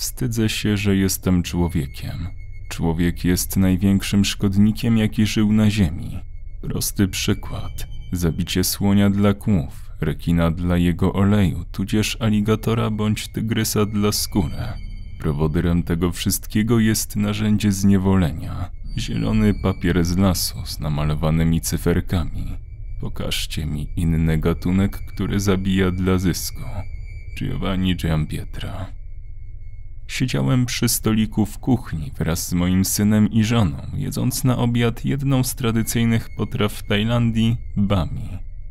Wstydzę się, że jestem człowiekiem. Człowiek jest największym szkodnikiem, jaki żył na Ziemi. Prosty przykład. Zabicie słonia dla kłów, rekina dla jego oleju, tudzież aligatora bądź tygrysa dla skóry. Prowodyrem tego wszystkiego jest narzędzie zniewolenia. Zielony papier z lasu z namalowanymi cyferkami. Pokażcie mi inny gatunek, który zabija dla zysku. Giovanni Giampietra. Siedziałem przy stoliku w kuchni wraz z moim synem i żoną, jedząc na obiad jedną z tradycyjnych potraw w Tajlandii bami.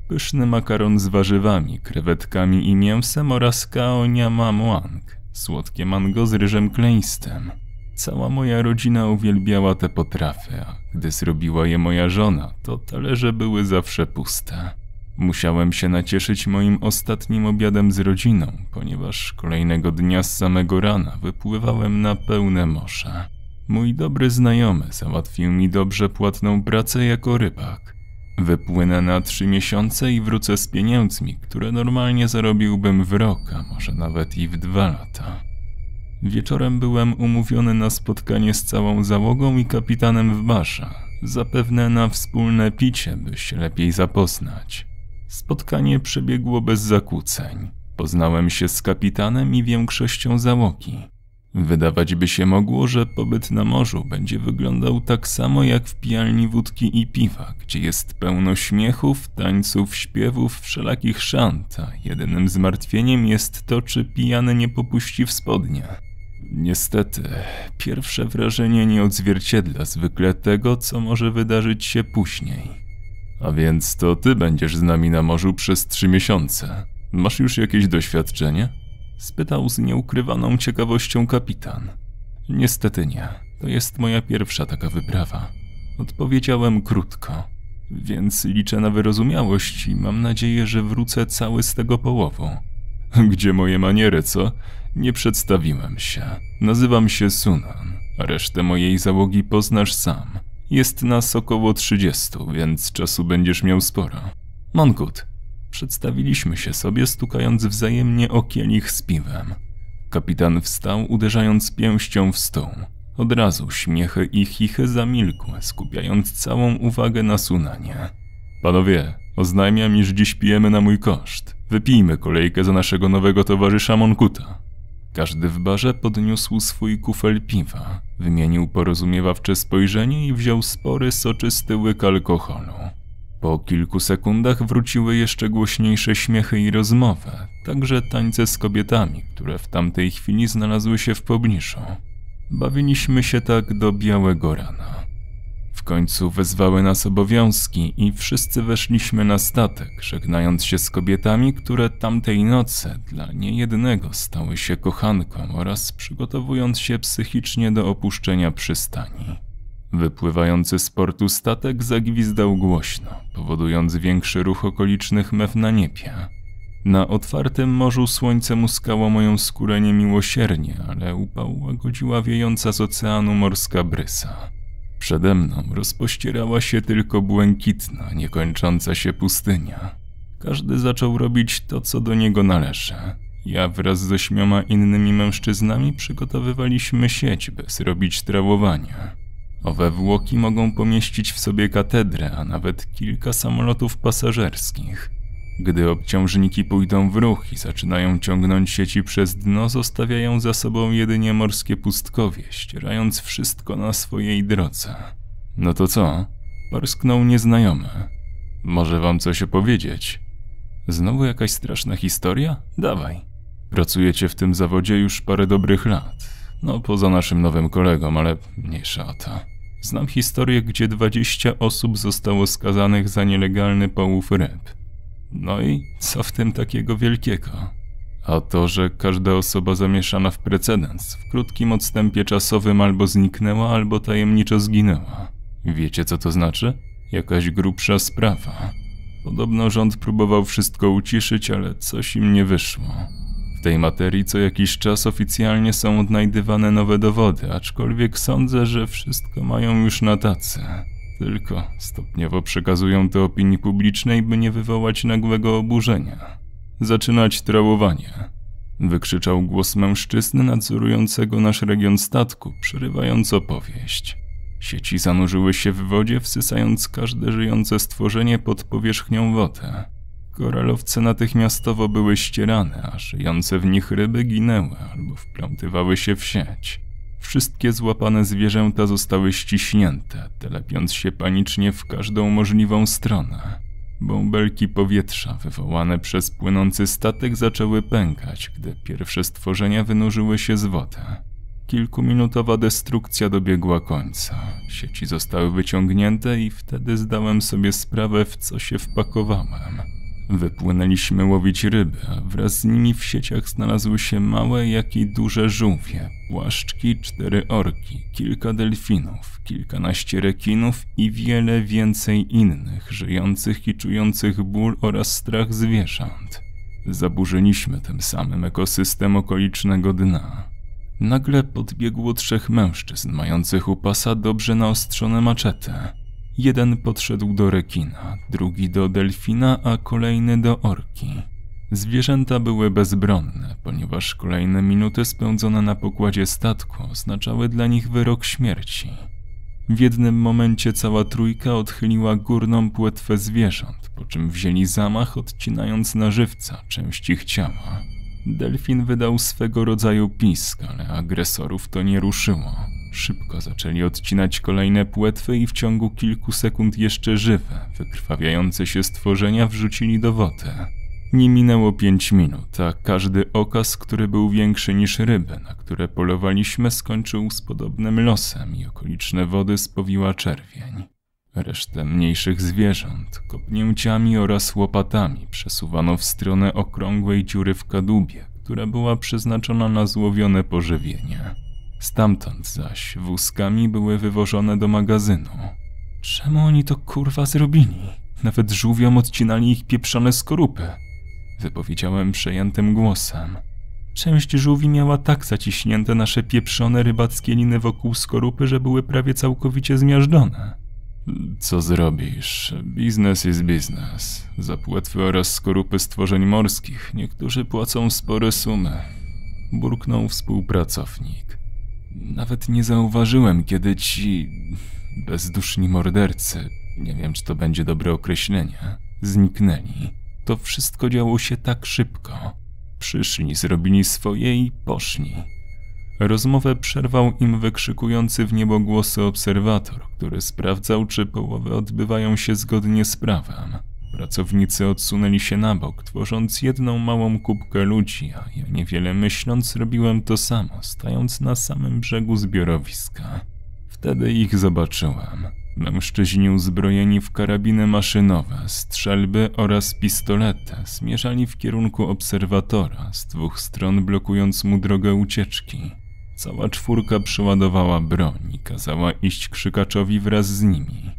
Pyszny makaron z warzywami, krewetkami i mięsem oraz kao nyama muang, słodkie mango z ryżem kleistym. Cała moja rodzina uwielbiała te potrafy, a gdy zrobiła je moja żona, to talerze były zawsze puste. Musiałem się nacieszyć moim ostatnim obiadem z rodziną, ponieważ kolejnego dnia z samego rana wypływałem na pełne morze. Mój dobry znajomy załatwił mi dobrze płatną pracę jako rybak. Wypłynę na trzy miesiące i wrócę z pieniędzmi, które normalnie zarobiłbym w rok, a może nawet i w dwa lata. Wieczorem byłem umówiony na spotkanie z całą załogą i kapitanem w barze, zapewne na wspólne picie, by się lepiej zapoznać. Spotkanie przebiegło bez zakłóceń. Poznałem się z kapitanem i większością załogi. Wydawać by się mogło, że pobyt na morzu będzie wyglądał tak samo jak w pijalni wódki i piwa, gdzie jest pełno śmiechów, tańców, śpiewów, wszelakich szant, a jedynym zmartwieniem jest to, czy pijany nie popuści w spodnie. Niestety, pierwsze wrażenie nie odzwierciedla zwykle tego, co może wydarzyć się później. A więc to ty będziesz z nami na morzu przez trzy miesiące. Masz już jakieś doświadczenie? Spytał z nieukrywaną ciekawością kapitan. Niestety nie. To jest moja pierwsza taka wyprawa. Odpowiedziałem krótko. Więc liczę na wyrozumiałość i mam nadzieję, że wrócę cały z tego połową. Gdzie moje maniery, co? Nie przedstawiłem się. Nazywam się Sunan, resztę mojej załogi poznasz sam. Jest nas około 30, więc czasu będziesz miał sporo. Monkut. Przedstawiliśmy się sobie, stukając wzajemnie o kielich z piwem. Kapitan wstał, uderzając pięścią w stół. Od razu śmiechy i chichy zamilkły, skupiając całą uwagę na Sunanie. Panowie, oznajmiam, iż dziś pijemy na mój koszt. Wypijmy kolejkę za naszego nowego towarzysza Monkuta. Każdy w barze podniósł swój kufel piwa, wymienił porozumiewawcze spojrzenie i wziął spory, soczysty łyk alkoholu. Po kilku sekundach wróciły jeszcze głośniejsze śmiechy i rozmowy, także tańce z kobietami, które w tamtej chwili znalazły się w pobliżu. Bawiliśmy się tak do białego rana. W końcu wezwały nas obowiązki i wszyscy weszliśmy na statek, żegnając się z kobietami, które tamtej nocy dla niejednego stały się kochanką oraz przygotowując się psychicznie do opuszczenia przystani. Wypływający z portu statek zagwizdał głośno, powodując większy ruch okolicznych mew na niebie. Na otwartym morzu słońce muskało moją skórę niemiłosiernie, ale upał łagodziła wiejąca z oceanu morska brysa. Przede mną rozpościerała się tylko błękitna, niekończąca się pustynia. Każdy zaczął robić to, co do niego należy. Ja wraz z ośmioma innymi mężczyznami przygotowywaliśmy sieć, by zrobić trawowanie. Owe włoki mogą pomieścić w sobie katedrę, a nawet kilka samolotów pasażerskich. Gdy obciążniki pójdą w ruch i zaczynają ciągnąć sieci przez dno, zostawiają za sobą jedynie morskie pustkowie, ścierając wszystko na swojej drodze. No to co? Parsknął nieznajomy. Może wam coś opowiedzieć? Znowu jakaś straszna historia? Dawaj. Pracujecie w tym zawodzie już parę dobrych lat. No, poza naszym nowym kolegą, ale mniejsza o to. Znam historię, gdzie 20 osób zostało skazanych za nielegalny połów ryb. No i co w tym takiego wielkiego? A to, że każda osoba zamieszana w precedens w krótkim odstępie czasowym albo zniknęła, albo tajemniczo zginęła. Wiecie co to znaczy? Jakaś grubsza sprawa. Podobno rząd próbował wszystko uciszyć, ale coś im nie wyszło. W tej materii co jakiś czas oficjalnie są odnajdywane nowe dowody, aczkolwiek sądzę, że wszystko mają już na tacy. Tylko stopniowo przekazują to opinii publicznej, by nie wywołać nagłego oburzenia. Zaczynać trałowanie. Wykrzyczał głos mężczyzny nadzorującego nasz region statku, przerywając opowieść. Sieci zanurzyły się w wodzie, wsysając każde żyjące stworzenie pod powierzchnią wody. Koralowce natychmiastowo były ścierane, a żyjące w nich ryby ginęły albo wplątywały się w sieć. Wszystkie złapane zwierzęta zostały ściśnięte, telepiąc się panicznie w każdą możliwą stronę. Bąbelki powietrza wywołane przez płynący statek zaczęły pękać, gdy pierwsze stworzenia wynurzyły się z wody. Kilkuminutowa destrukcja dobiegła końca. Sieci zostały wyciągnięte i wtedy zdałem sobie sprawę, w co się wpakowałem. Wypłynęliśmy łowić ryby, a wraz z nimi w sieciach znalazły się małe, jak i duże żółwie, płaszczki, cztery orki, kilka delfinów, kilkanaście rekinów i wiele więcej innych, żyjących i czujących ból oraz strach zwierząt. Zaburzyliśmy tym samym ekosystem okolicznego dna. Nagle podbiegło trzech mężczyzn mających u pasa dobrze naostrzone maczety. Jeden podszedł do rekina, drugi do delfina, a kolejny do orki. Zwierzęta były bezbronne, ponieważ kolejne minuty spędzone na pokładzie statku oznaczały dla nich wyrok śmierci. W jednym momencie cała trójka odchyliła górną płetwę zwierząt, po czym wzięli zamach, odcinając na żywca część ich ciała. Delfin wydał swego rodzaju pisk, ale agresorów to nie ruszyło. Szybko zaczęli odcinać kolejne płetwy i w ciągu kilku sekund jeszcze żywe, wykrwawiające się stworzenia wrzucili do wody. Nie minęło pięć minut, a każdy okaz, który był większy niż ryby, na które polowaliśmy, skończył z podobnym losem i okoliczne wody spowiła czerwień. Resztę mniejszych zwierząt kopnięciami oraz łopatami przesuwano w stronę okrągłej dziury w kadłubie, która była przeznaczona na złowione pożywienie. Stamtąd zaś wózkami były wywożone do magazynu. Czemu oni to kurwa zrobili? Nawet żółwiom odcinali ich pieprzone skorupy. Wypowiedziałem przejętym głosem. Część żółwi miała tak zaciśnięte nasze pieprzone rybackie liny wokół skorupy, że były prawie całkowicie zmiażdżone. Co zrobisz? Biznes jest biznes. Za płetwy oraz skorupy stworzeń morskich niektórzy płacą spore sumy. Burknął współpracownik. Nawet nie zauważyłem, kiedy ci bezduszni mordercy, nie wiem czy to będzie dobre określenie, zniknęli. To wszystko działo się tak szybko. Przyszli, zrobili swoje i poszli. Rozmowę przerwał im wykrzykujący w niebo głosy obserwator, który sprawdzał, czy połowy odbywają się zgodnie z prawem. Pracownicy odsunęli się na bok, tworząc jedną małą kubkę ludzi, a ja niewiele myśląc robiłem to samo, stając na samym brzegu zbiorowiska. Wtedy ich zobaczyłem. Mężczyźni uzbrojeni w karabiny maszynowe, strzelby oraz pistolety zmierzali w kierunku obserwatora, z dwóch stron blokując mu drogę ucieczki. Cała czwórka przeładowała broń i kazała iść krzykaczowi wraz z nimi.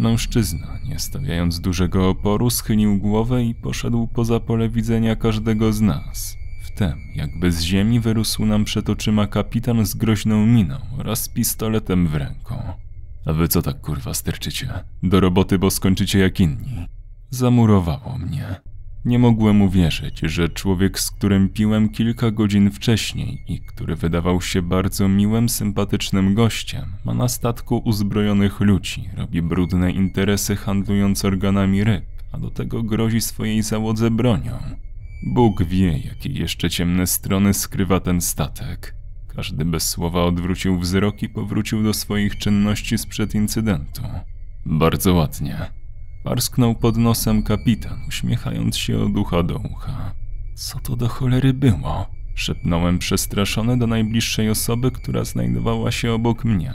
Mężczyzna, nie stawiając dużego oporu, schylił głowę i poszedł poza pole widzenia każdego z nas. Wtem, jakby z ziemi, wyrósł nam przed oczyma kapitan z groźną miną oraz pistoletem w ręku. A wy co tak kurwa sterczycie? Do roboty, bo skończycie jak inni. Zamurowało mnie. Nie mogłem uwierzyć, że człowiek, z którym piłem kilka godzin wcześniej i który wydawał się bardzo miłym, sympatycznym gościem, ma na statku uzbrojonych ludzi, robi brudne interesy handlując organami ryb, a do tego grozi swojej załodze bronią. Bóg wie, jakie jeszcze ciemne strony skrywa ten statek. Każdy bez słowa odwrócił wzrok i powrócił do swoich czynności sprzed incydentu. Bardzo ładnie. Parsknął pod nosem kapitan, uśmiechając się od ucha do ucha. Co to do cholery było? Szepnąłem przestraszony do najbliższej osoby, która znajdowała się obok mnie.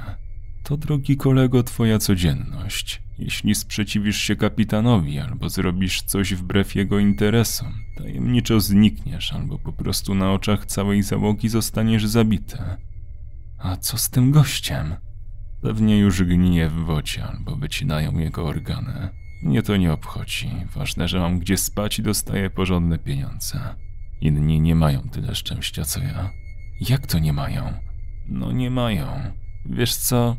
To, drogi kolego, twoja codzienność. Jeśli sprzeciwisz się kapitanowi albo zrobisz coś wbrew jego interesom, tajemniczo znikniesz albo po prostu na oczach całej załogi zostaniesz zabity. A co z tym gościem? Pewnie już gnije w wodzie albo wycinają jego organy. Mnie to nie obchodzi. Ważne, że mam gdzie spać i dostaję porządne pieniądze. Inni nie mają tyle szczęścia co ja. Jak to nie mają? No nie mają. Wiesz co?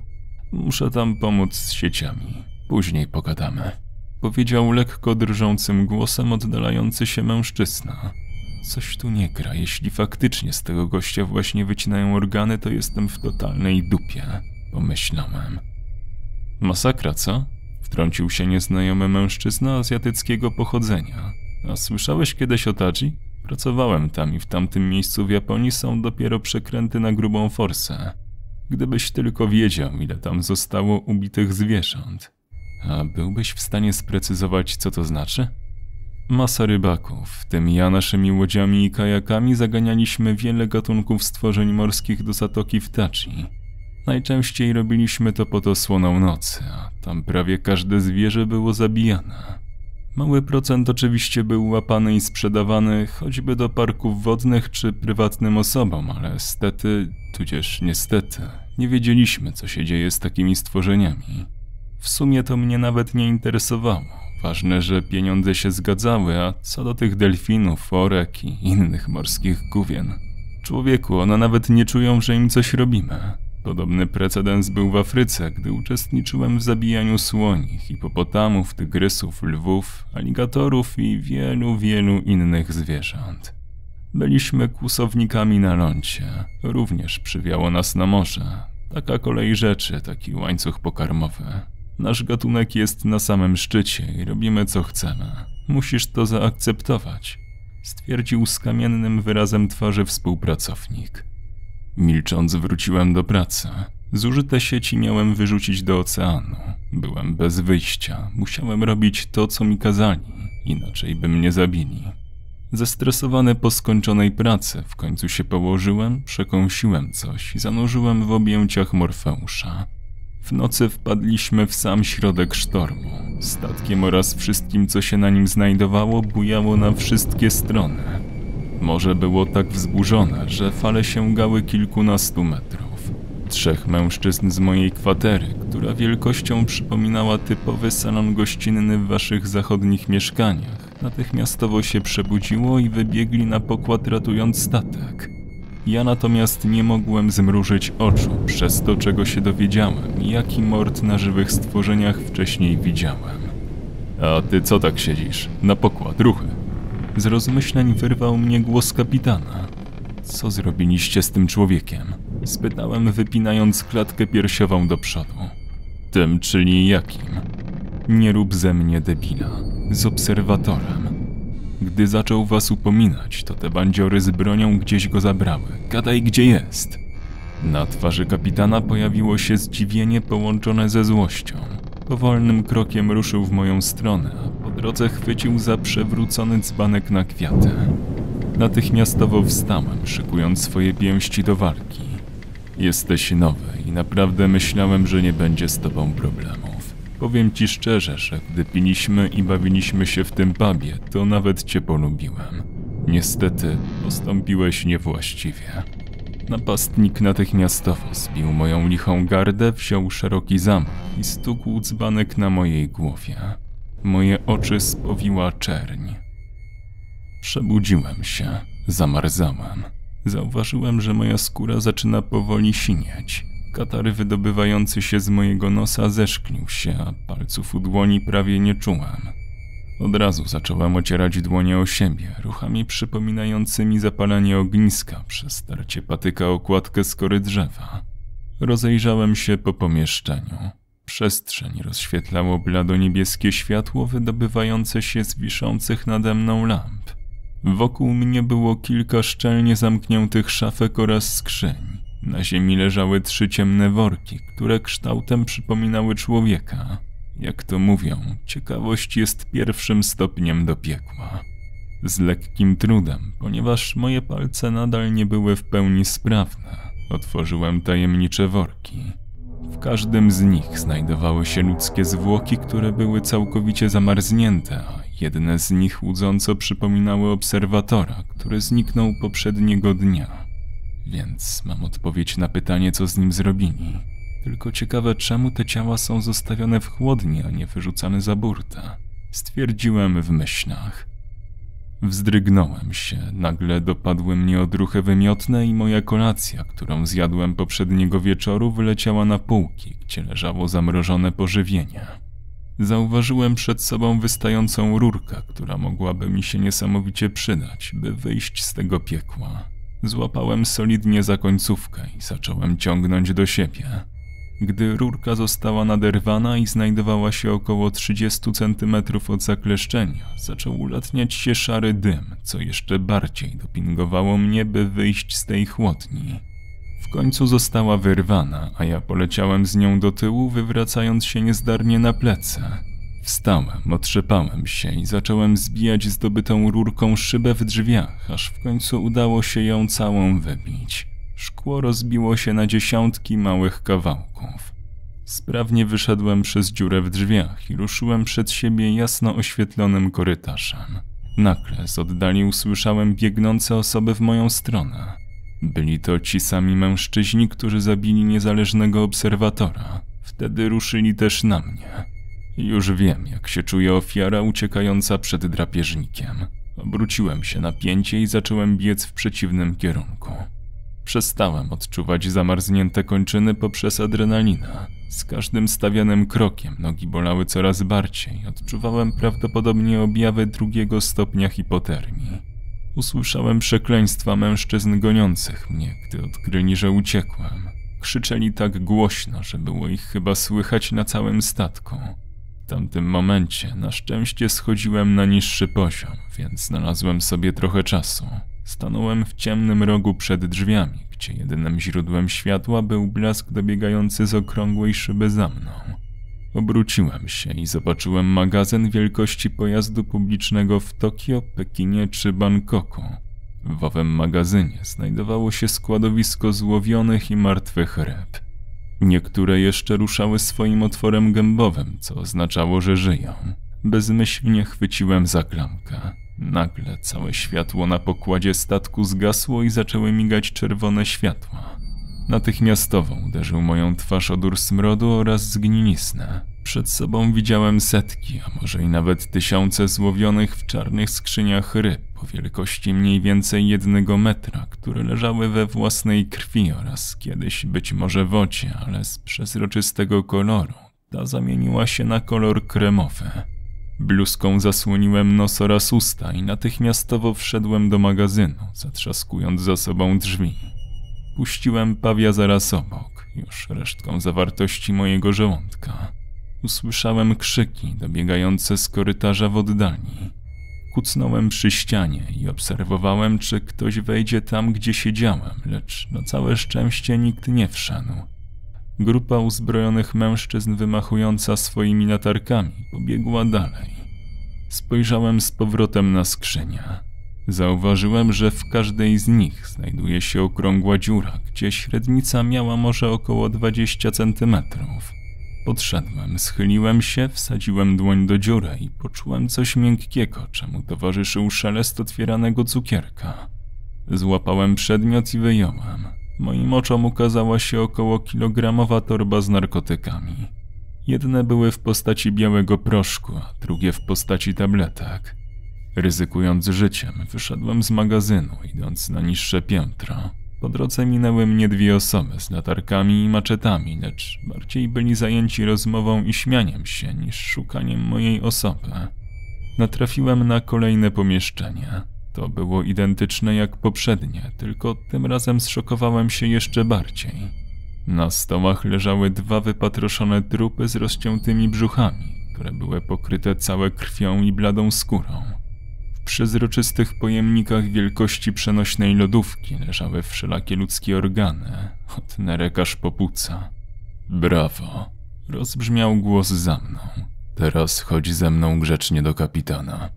Muszę tam pomóc z sieciami. Później pogadamy. Powiedział lekko drżącym głosem oddalający się mężczyzna. Coś tu nie gra. Jeśli faktycznie z tego gościa właśnie wycinają organy, to jestem w totalnej dupie, pomyślałem. Masakra, co? Wtrącił się nieznajomy mężczyzna azjatyckiego pochodzenia. A słyszałeś kiedyś o Taji? Pracowałem tam i w tamtym miejscu w Japonii są dopiero przekręty na grubą forsę. Gdybyś tylko wiedział, ile tam zostało ubitych zwierząt. A byłbyś w stanie sprecyzować, co to znaczy? Masa rybaków, w tym ja naszymi łodziami i kajakami zaganialiśmy wiele gatunków stworzeń morskich do zatoki w Tachi. Najczęściej robiliśmy to pod osłoną nocy, a tam prawie każde zwierzę było zabijane. Mały procent oczywiście był łapany i sprzedawany choćby do parków wodnych czy prywatnym osobom, ale stety, tudzież niestety, nie wiedzieliśmy, co się dzieje z takimi stworzeniami. W sumie to mnie nawet nie interesowało. Ważne, że pieniądze się zgadzały, a co do tych delfinów, orek i innych morskich gówien. Człowieku, one nawet nie czują, że im coś robimy. Podobny precedens był w Afryce, gdy uczestniczyłem w zabijaniu słoni, hipopotamów, tygrysów, lwów, aligatorów i wielu, wielu innych zwierząt. Byliśmy kłusownikami na lądzie, również przywiało nas na morze. Taka kolej rzeczy, taki łańcuch pokarmowy. Nasz gatunek jest na samym szczycie i robimy co chcemy. Musisz to zaakceptować, stwierdził z kamiennym wyrazem twarzy współpracownik. Milcząc wróciłem do pracy. Zużyte sieci miałem wyrzucić do oceanu. Byłem bez wyjścia. Musiałem robić to, co mi kazali, inaczej by mnie zabili. Zestresowany po skończonej pracy, w końcu się położyłem, przekąsiłem coś i zanurzyłem w objęciach Morfeusza. W nocy wpadliśmy w sam środek sztormu. Statkiem oraz wszystkim, co się na nim znajdowało, bujało na wszystkie strony. Morze było tak wzburzone, że fale sięgały kilkunastu metrów. Trzech mężczyzn z mojej kwatery, która wielkością przypominała typowy salon gościnny w waszych zachodnich mieszkaniach, natychmiastowo się przebudziło i wybiegli na pokład ratując statek. Ja natomiast nie mogłem zmrużyć oczu przez to, czego się dowiedziałem, jaki mord na żywych stworzeniach wcześniej widziałem. A ty co tak siedzisz? Na pokład, ruchy. Z rozmyśleń wyrwał mnie głos kapitana. Co zrobiliście z tym człowiekiem? Spytałem, wypinając klatkę piersiową do przodu. Tym, czyli jakim? Nie rób ze mnie debila. Z obserwatorem. Gdy zaczął was upominać, to te bandziory z bronią gdzieś go zabrały. Gadaj, gdzie jest. Na twarzy kapitana pojawiło się zdziwienie połączone ze złością. Powolnym krokiem ruszył w moją stronę, drodze chwycił za przewrócony dzbanek na kwiaty. Natychmiastowo wstałem, szykując swoje pięści do walki. Jesteś nowy i naprawdę myślałem, że nie będzie z tobą problemów. Powiem ci szczerze, że gdy piliśmy i bawiliśmy się w tym pubie, to nawet cię polubiłem. Niestety, postąpiłeś niewłaściwie. Napastnik natychmiastowo zbił moją lichą gardę, wziął szeroki zamach i stukł dzbanek na mojej głowie. Moje oczy spowiła czerń. Przebudziłem się, zamarzałem. Zauważyłem, że moja skóra zaczyna powoli sinieć. Katary wydobywający się z mojego nosa zeszklił się, a palców u dłoni prawie nie czułem. Od razu zacząłem ocierać dłonie o siebie, ruchami przypominającymi zapalanie ogniska przez starcie patyka o kładkę skory drzewa. Rozejrzałem się po pomieszczeniu. Przestrzeń rozświetlało blado-niebieskie światło wydobywające się z wiszących nade mną lamp. Wokół mnie było kilka szczelnie zamkniętych szafek oraz skrzyń. Na ziemi leżały trzy ciemne worki, które kształtem przypominały człowieka. Jak to mówią, ciekawość jest pierwszym stopniem do piekła. Z lekkim trudem, ponieważ moje palce nadal nie były w pełni sprawne, otworzyłem tajemnicze worki. W każdym z nich znajdowały się ludzkie zwłoki, które były całkowicie zamarznięte, a jedne z nich łudząco przypominały obserwatora, który zniknął poprzedniego dnia. Więc mam odpowiedź na pytanie, co z nim zrobili. Tylko ciekawe, czemu te ciała są zostawione w chłodni, a nie wyrzucane za burtę. Stwierdziłem w myślach. Wzdrygnąłem się, nagle dopadły mnie odruchy wymiotne i moja kolacja, którą zjadłem poprzedniego wieczoru, wyleciała na półki, gdzie leżało zamrożone pożywienie. Zauważyłem przed sobą wystającą rurkę, która mogłaby mi się niesamowicie przydać, by wyjść z tego piekła. Złapałem solidnie za końcówkę i zacząłem ciągnąć do siebie. Gdy rurka została naderwana i znajdowała się około 30 cm od zakleszczenia, zaczął ulatniać się szary dym, co jeszcze bardziej dopingowało mnie, by wyjść z tej chłodni. W końcu została wyrwana, a ja poleciałem z nią do tyłu, wywracając się niezdarnie na plecy. Wstałem, otrzepałem się i zacząłem zbijać zdobytą rurką szybę w drzwiach, aż w końcu udało się ją całą wybić. Szkło rozbiło się na dziesiątki małych kawałków. Sprawnie wyszedłem przez dziurę w drzwiach i ruszyłem przed siebie jasno oświetlonym korytarzem. Nagle z oddali usłyszałem biegnące osoby w moją stronę. Byli to ci sami mężczyźni, którzy zabili niezależnego obserwatora. Wtedy ruszyli też na mnie. Już wiem, jak się czuje ofiara uciekająca przed drapieżnikiem. Obróciłem się na pięcie i zacząłem biec w przeciwnym kierunku. Przestałem odczuwać zamarznięte kończyny poprzez adrenalinę. Z każdym stawianym krokiem nogi bolały coraz bardziej. Odczuwałem prawdopodobnie objawy drugiego stopnia hipotermii. Usłyszałem przekleństwa mężczyzn goniących mnie, gdy odkryli, że uciekłem. Krzyczeli tak głośno, że było ich chyba słychać na całym statku. W tamtym momencie na szczęście schodziłem na niższy poziom, więc znalazłem sobie trochę czasu. Stanąłem w ciemnym rogu przed drzwiami, gdzie jedynym źródłem światła był blask dobiegający z okrągłej szyby za mną. Obróciłem się i zobaczyłem magazyn wielkości pojazdu publicznego w Tokio, Pekinie czy Bangkoku. W owym magazynie znajdowało się składowisko złowionych i martwych ryb. Niektóre jeszcze ruszały swoim otworem gębowym, co oznaczało, że żyją. Bezmyślnie chwyciłem za klamkę. Nagle całe światło na pokładzie statku zgasło i zaczęły migać czerwone światła. Natychmiastowo uderzył moją twarz odór smrodu oraz zgnilizny. Przed sobą widziałem setki, a może i nawet tysiące złowionych w czarnych skrzyniach ryb o wielkości mniej więcej jednego metra, które leżały we własnej krwi oraz kiedyś być może wodzie, ale z przezroczystego koloru. Ta zamieniła się na kolor kremowy. Bluzką zasłoniłem nos oraz usta i natychmiastowo wszedłem do magazynu, zatrzaskując za sobą drzwi. Puściłem pawia zaraz obok, już resztką zawartości mojego żołądka. Usłyszałem krzyki dobiegające z korytarza w oddali. Kucnąłem przy ścianie i obserwowałem, czy ktoś wejdzie tam, gdzie siedziałem, lecz na całe szczęście nikt nie wszedł. Grupa uzbrojonych mężczyzn wymachująca swoimi latarkami pobiegła dalej. Spojrzałem z powrotem na skrzynię. Zauważyłem, że w każdej z nich znajduje się okrągła dziura, gdzie średnica miała może około 20 centymetrów. Podszedłem, schyliłem się, wsadziłem dłoń do dziury i poczułem coś miękkiego, czemu towarzyszył szelest otwieranego cukierka. Złapałem przedmiot i wyjąłem. Moim oczom ukazała się około kilogramowa torba z narkotykami. Jedne były w postaci białego proszku, drugie w postaci tabletek. Ryzykując życiem, wyszedłem z magazynu, idąc na niższe piętro. Po drodze minęły mnie dwie osoby z latarkami i maczetami, lecz bardziej byli zajęci rozmową i śmianiem się niż szukaniem mojej osoby. Natrafiłem na kolejne pomieszczenie. To było identyczne jak poprzednie, tylko tym razem zszokowałem się jeszcze bardziej. Na stołach leżały dwa wypatroszone trupy z rozciętymi brzuchami, które były pokryte całe krwią i bladą skórą przezroczystych pojemnikach wielkości przenośnej lodówki leżały wszelakie ludzkie organy, od nerek aż po płuca. Brawo, rozbrzmiał głos za mną. Teraz chodź ze mną grzecznie do kapitana.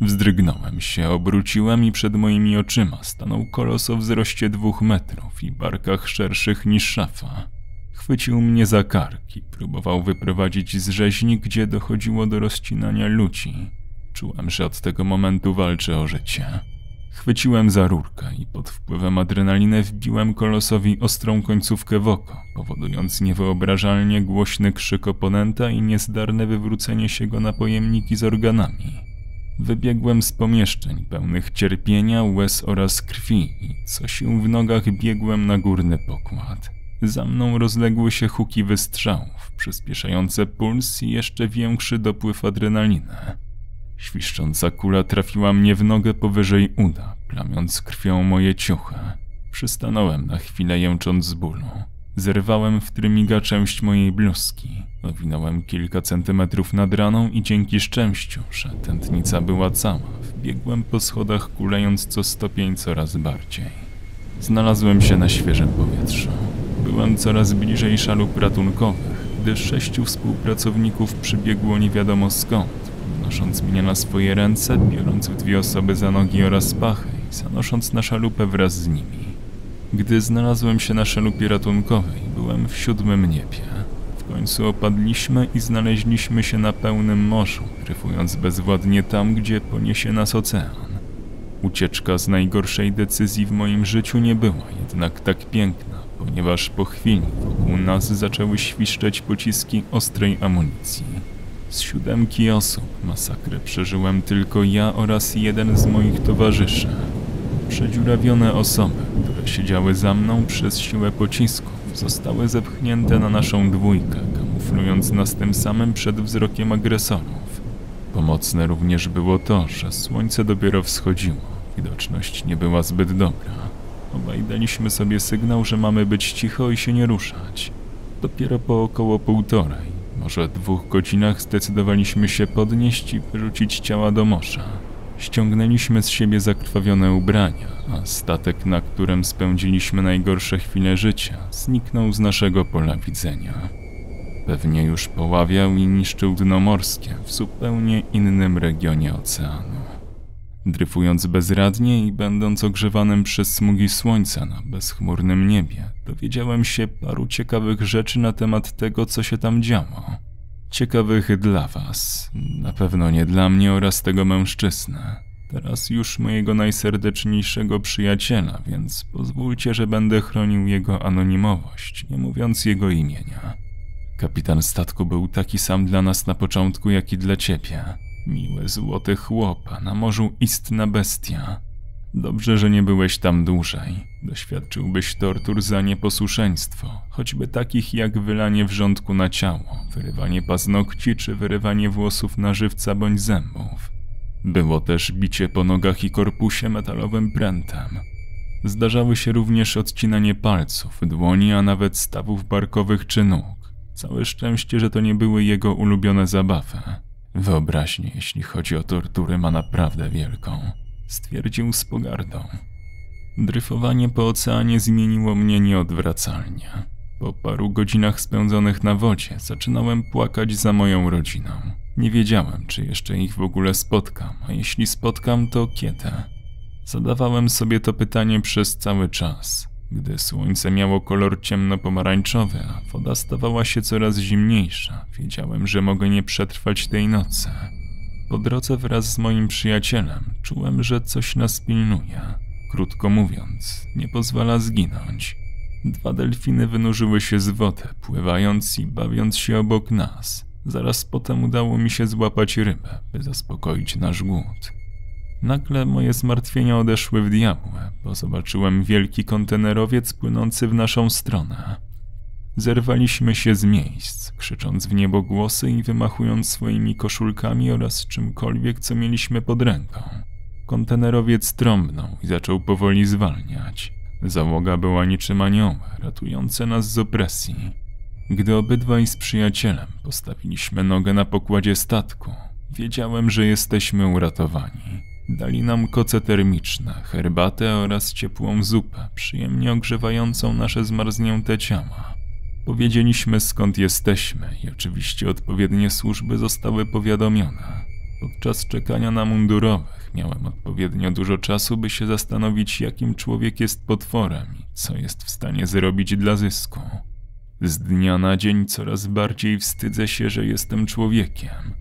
Wzdrygnąłem się, obróciłem i przed moimi oczyma stanął kolos o wzroście dwóch metrów i barkach szerszych niż szafa. Chwycił mnie za kark i próbował wyprowadzić z rzeźni, gdzie dochodziło do rozcinania ludzi. Czułem, że od tego momentu walczę o życie. Chwyciłem za rurkę i pod wpływem adrenaliny wbiłem kolosowi ostrą końcówkę w oko, powodując niewyobrażalnie głośny krzyk oponenta i niezdarne wywrócenie się go na pojemniki z organami. Wybiegłem z pomieszczeń pełnych cierpienia, łez oraz krwi i co sił w nogach biegłem na górny pokład. Za mną rozległy się huki wystrzałów, przyspieszające puls i jeszcze większy dopływ adrenaliny. Świszcząca kula trafiła mnie w nogę powyżej uda, plamiąc krwią moje ciuchy. Przystanąłem na chwilę jęcząc z bólu. Zerwałem w trymiga część mojej bluzki. Owinąłem kilka centymetrów nad raną i dzięki szczęściu, że tętnica była cała, wbiegłem po schodach kulejąc co stopień coraz bardziej. Znalazłem się na świeżym powietrzu. Byłem coraz bliżej szalup ratunkowych, gdy sześciu współpracowników przybiegło nie wiadomo skąd, nosząc mnie na swoje ręce, biorąc dwie osoby za nogi oraz pachy i zanosząc na szalupę wraz z nimi. Gdy znalazłem się na szalupie ratunkowej, byłem w siódmym niebie. W końcu opadliśmy i znaleźliśmy się na pełnym morzu, dryfując bezwładnie tam, gdzie poniesie nas ocean. Ucieczka z najgorszej decyzji w moim życiu nie była jednak tak piękna, ponieważ po chwili wokół nas zaczęły świszczeć pociski ostrej amunicji. Z siódemki osób masakrę przeżyłem tylko ja oraz jeden z moich towarzyszy. Przedziurawione osoby, które siedziały za mną przez siłę pocisków, zostały zepchnięte na naszą dwójkę, kamuflując nas tym samym przed wzrokiem agresorów. Pomocne również było to, że słońce dopiero wschodziło, widoczność nie była zbyt dobra. Obaj daliśmy sobie sygnał, że mamy być cicho i się nie ruszać. Dopiero po około półtorej, może dwóch godzinach zdecydowaliśmy się podnieść i wyrzucić ciała do morza. Ściągnęliśmy z siebie zakrwawione ubrania, a statek, na którym spędziliśmy najgorsze chwile życia, zniknął z naszego pola widzenia. Pewnie już poławiał i niszczył dno morskie w zupełnie innym regionie oceanu. Dryfując bezradnie i będąc ogrzewanym przez smugi słońca na bezchmurnym niebie, dowiedziałem się paru ciekawych rzeczy na temat tego, co się tam działo. Ciekawych dla was, na pewno nie dla mnie oraz tego mężczyznę. Teraz już mojego najserdeczniejszego przyjaciela, więc pozwólcie, że będę chronił jego anonimowość, nie mówiąc jego imienia. Kapitan statku był taki sam dla nas na początku, jak i dla ciebie. Miły, złoty chłop, a na morzu istna bestia. Dobrze, że nie byłeś tam dłużej. Doświadczyłbyś tortur za nieposłuszeństwo, choćby takich jak wylanie wrzątku na ciało, wyrywanie paznokci czy wyrywanie włosów na żywca bądź zębów. Było też bicie po nogach i korpusie metalowym prętem. Zdarzały się również odcinanie palców, dłoni, a nawet stawów barkowych czy nóg. Całe szczęście, że to nie były jego ulubione zabawy. Wyobraźnię, jeśli chodzi o tortury, ma naprawdę wielką, stwierdził z pogardą. Dryfowanie po oceanie zmieniło mnie nieodwracalnie. Po paru godzinach spędzonych na wodzie zaczynałem płakać za moją rodziną. Nie wiedziałem, czy jeszcze ich w ogóle spotkam, a jeśli spotkam, to kiedy. Zadawałem sobie to pytanie przez cały czas. Gdy słońce miało kolor ciemno-pomarańczowy, a woda stawała się coraz zimniejsza, wiedziałem, że mogę nie przetrwać tej nocy. Po drodze wraz z moim przyjacielem czułem, że coś nas pilnuje. Krótko mówiąc, nie pozwala zginąć. Dwa delfiny wynurzyły się z wody, pływając i bawiąc się obok nas. Zaraz potem udało mi się złapać rybę, by zaspokoić nasz głód. Nagle moje zmartwienia odeszły w diabły, bo zobaczyłem wielki kontenerowiec płynący w naszą stronę. Zerwaliśmy się z miejsc, krzycząc w niebo głosy i wymachując swoimi koszulkami oraz czymkolwiek, co mieliśmy pod ręką. Kontenerowiec trąbnął i zaczął powoli zwalniać. Załoga była niczym anioły, ratujące nas z opresji. Gdy obydwaj z przyjacielem postawiliśmy nogę na pokładzie statku, wiedziałem, że jesteśmy uratowani. Dali nam koce termiczne, herbatę oraz ciepłą zupę, przyjemnie ogrzewającą nasze zmarznięte ciała. Powiedzieliśmy skąd jesteśmy i oczywiście odpowiednie służby zostały powiadomione. Podczas czekania na mundurowych miałem odpowiednio dużo czasu, by się zastanowić, jakim człowiek jest potworem i co jest w stanie zrobić dla zysku. Z dnia na dzień coraz bardziej wstydzę się, że jestem człowiekiem.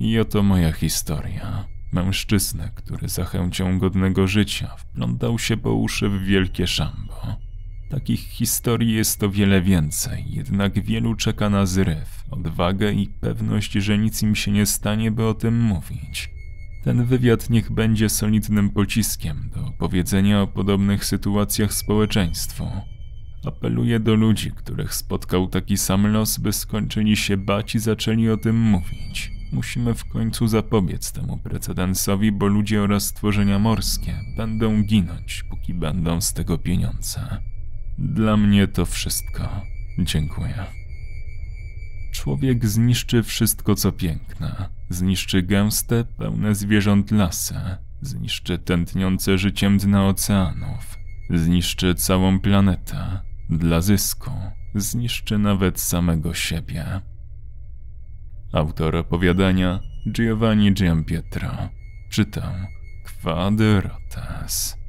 I oto moja historia. Mężczyznę, który za chęcią godnego życia wplątał się po uszy w wielkie szambo. Takich historii jest o wiele więcej, jednak wielu czeka na zryw, odwagę i pewność, że nic im się nie stanie, by o tym mówić. Ten wywiad niech będzie solidnym pociskiem do opowiedzenia o podobnych sytuacjach społeczeństwu. Apeluję do ludzi, których spotkał taki sam los, by skończyli się bać i zaczęli o tym mówić. Musimy w końcu zapobiec temu precedensowi, bo ludzie oraz stworzenia morskie będą ginąć, póki będą z tego pieniądze. Dla mnie to wszystko. Dziękuję. Człowiek zniszczy wszystko, co piękne. Zniszczy gęste, pełne zwierząt lasy. Zniszczy tętniące życiem dna oceanów. Zniszczy całą planetę. Dla zysku. Zniszczy nawet samego siebie. Autor opowiadania Giovanni Giampietro. Czytam Quadrotes.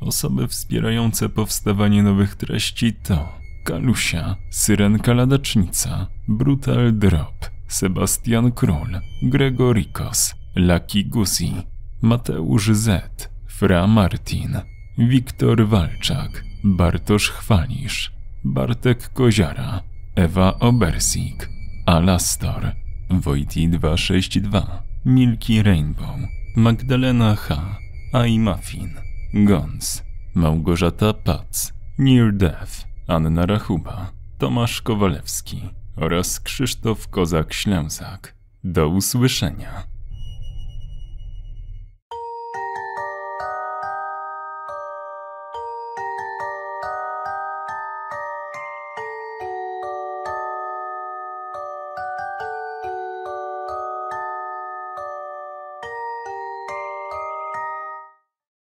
Osoby wspierające powstawanie nowych treści to Kalusia, Syrenka Ladacznica, Brutal Drop, Sebastian Król, Gregorikos, Lucky Guzi, Mateusz Z, Fra Martin, Wiktor Walczak, Bartosz Chwalisz, Bartek Koziara, Ewa Obersik, Alastor, Wojti 262, Milky Rainbow, Magdalena H, Ai Muffin, Gons, Małgorzata Pac, Near Death, Anna Rachuba, Tomasz Kowalewski oraz Krzysztof Kozak-Ślęzak. Do usłyszenia.